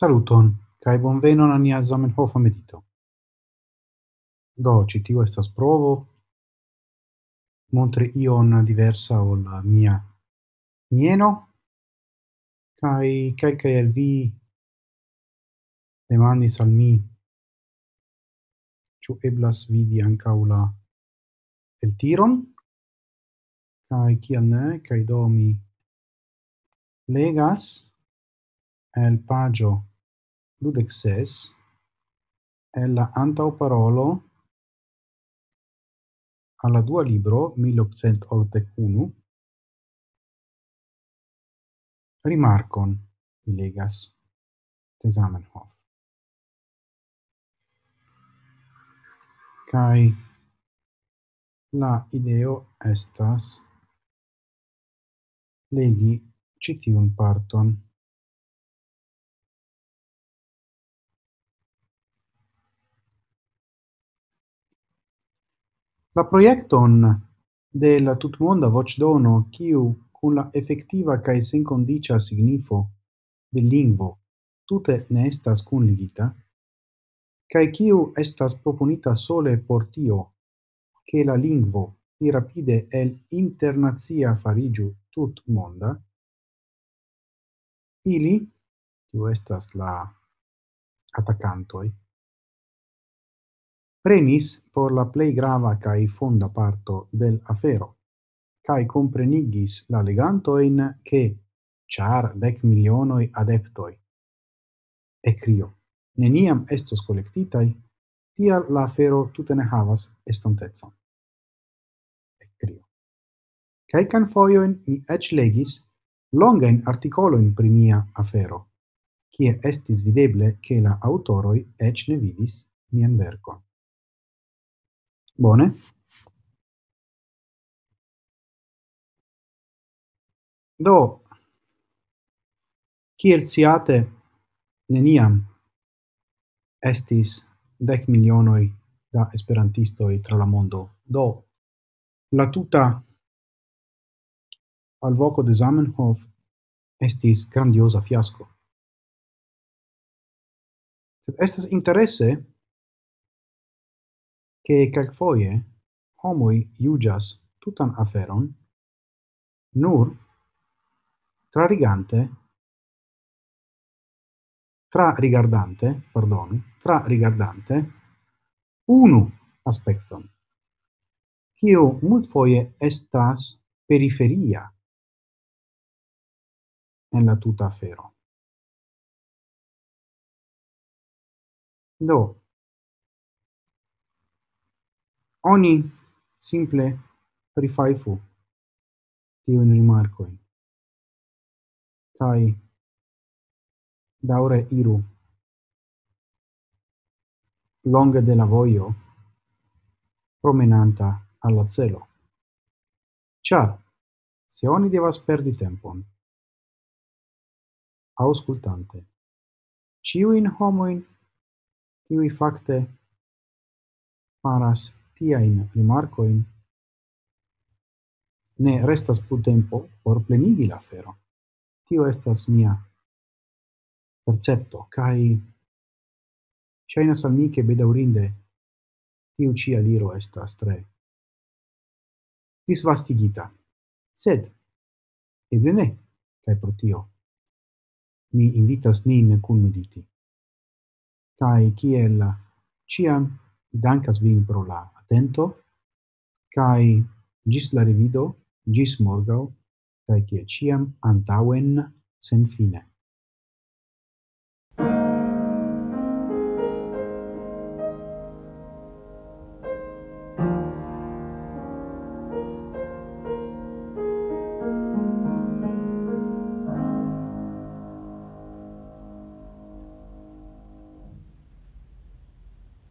Saluton, kai bonvenon al nia Zamenhofa medito. Do, ci tio estas provo montri ion diversa ol mia mieno, kai kelkaj el vi demandis al mi ciu eblas vidi ankaŭ la eltiron kaj kial ne kaj do mi legas el pagio dudec ses el la antau parolo alla dua libro 1881 rimarcon mi legas de Zamenhof. Kai la ideo estas legi citiun parton. La proiecton de la tutmonda voĉdono, kiu kun la efektiva kaj senkondiĉa signifo de lingvo tute ne estas kunligita, kaj kiu estas proponita sole por tio, ke la lingvo pli rapide el internacia fariĝu tutmonda, ili, kiu estas la atacantoi, prenis por la plei grava cae fonda parto del afero, cae comprenigis la legantoin che char dec milionoi adeptoi. E crio, neniam estos collectitai, tia la afero tute ne havas estantecon. Ekkrio. Kelkan foioin mi ec legis longajn articoloin primia afero, kie estis videble che la autoroi ec ne vidis mian verkon. Bone. Do, kiel sciate, neniam estis dec milionoi da esperantistoi tra la mondo. Do, la tuta al voco de Zamenhof estis grandiosa fiasco. Sed estas interesse che calfoie homoi iugas tutan aferon nur trarigante pardon tra rigardante unu aspecton, quio mult foie estas periferia en la tuta afero. Do, oni simple prifajfu tiujn rimarkojn Kai daure iru longe de la voio promenanta alla celo. Ciao, se oni devas perdi tempon auscultante ciuin homoin, ciui facte faras tia tiajn in ne restas spu tempo por plenigi la fero Tio estas mia percepto, kai ŝajnas al mi ke bedaurinde tiu ĉi aliro estas tre disvastigita. Sed, eble ne, kai pro tio mi invitas nin kun mediti. Kai kiel ciam dankas vin pro la atento, kai gis la revido, morgau kai kaj ciam antauen sen senfine.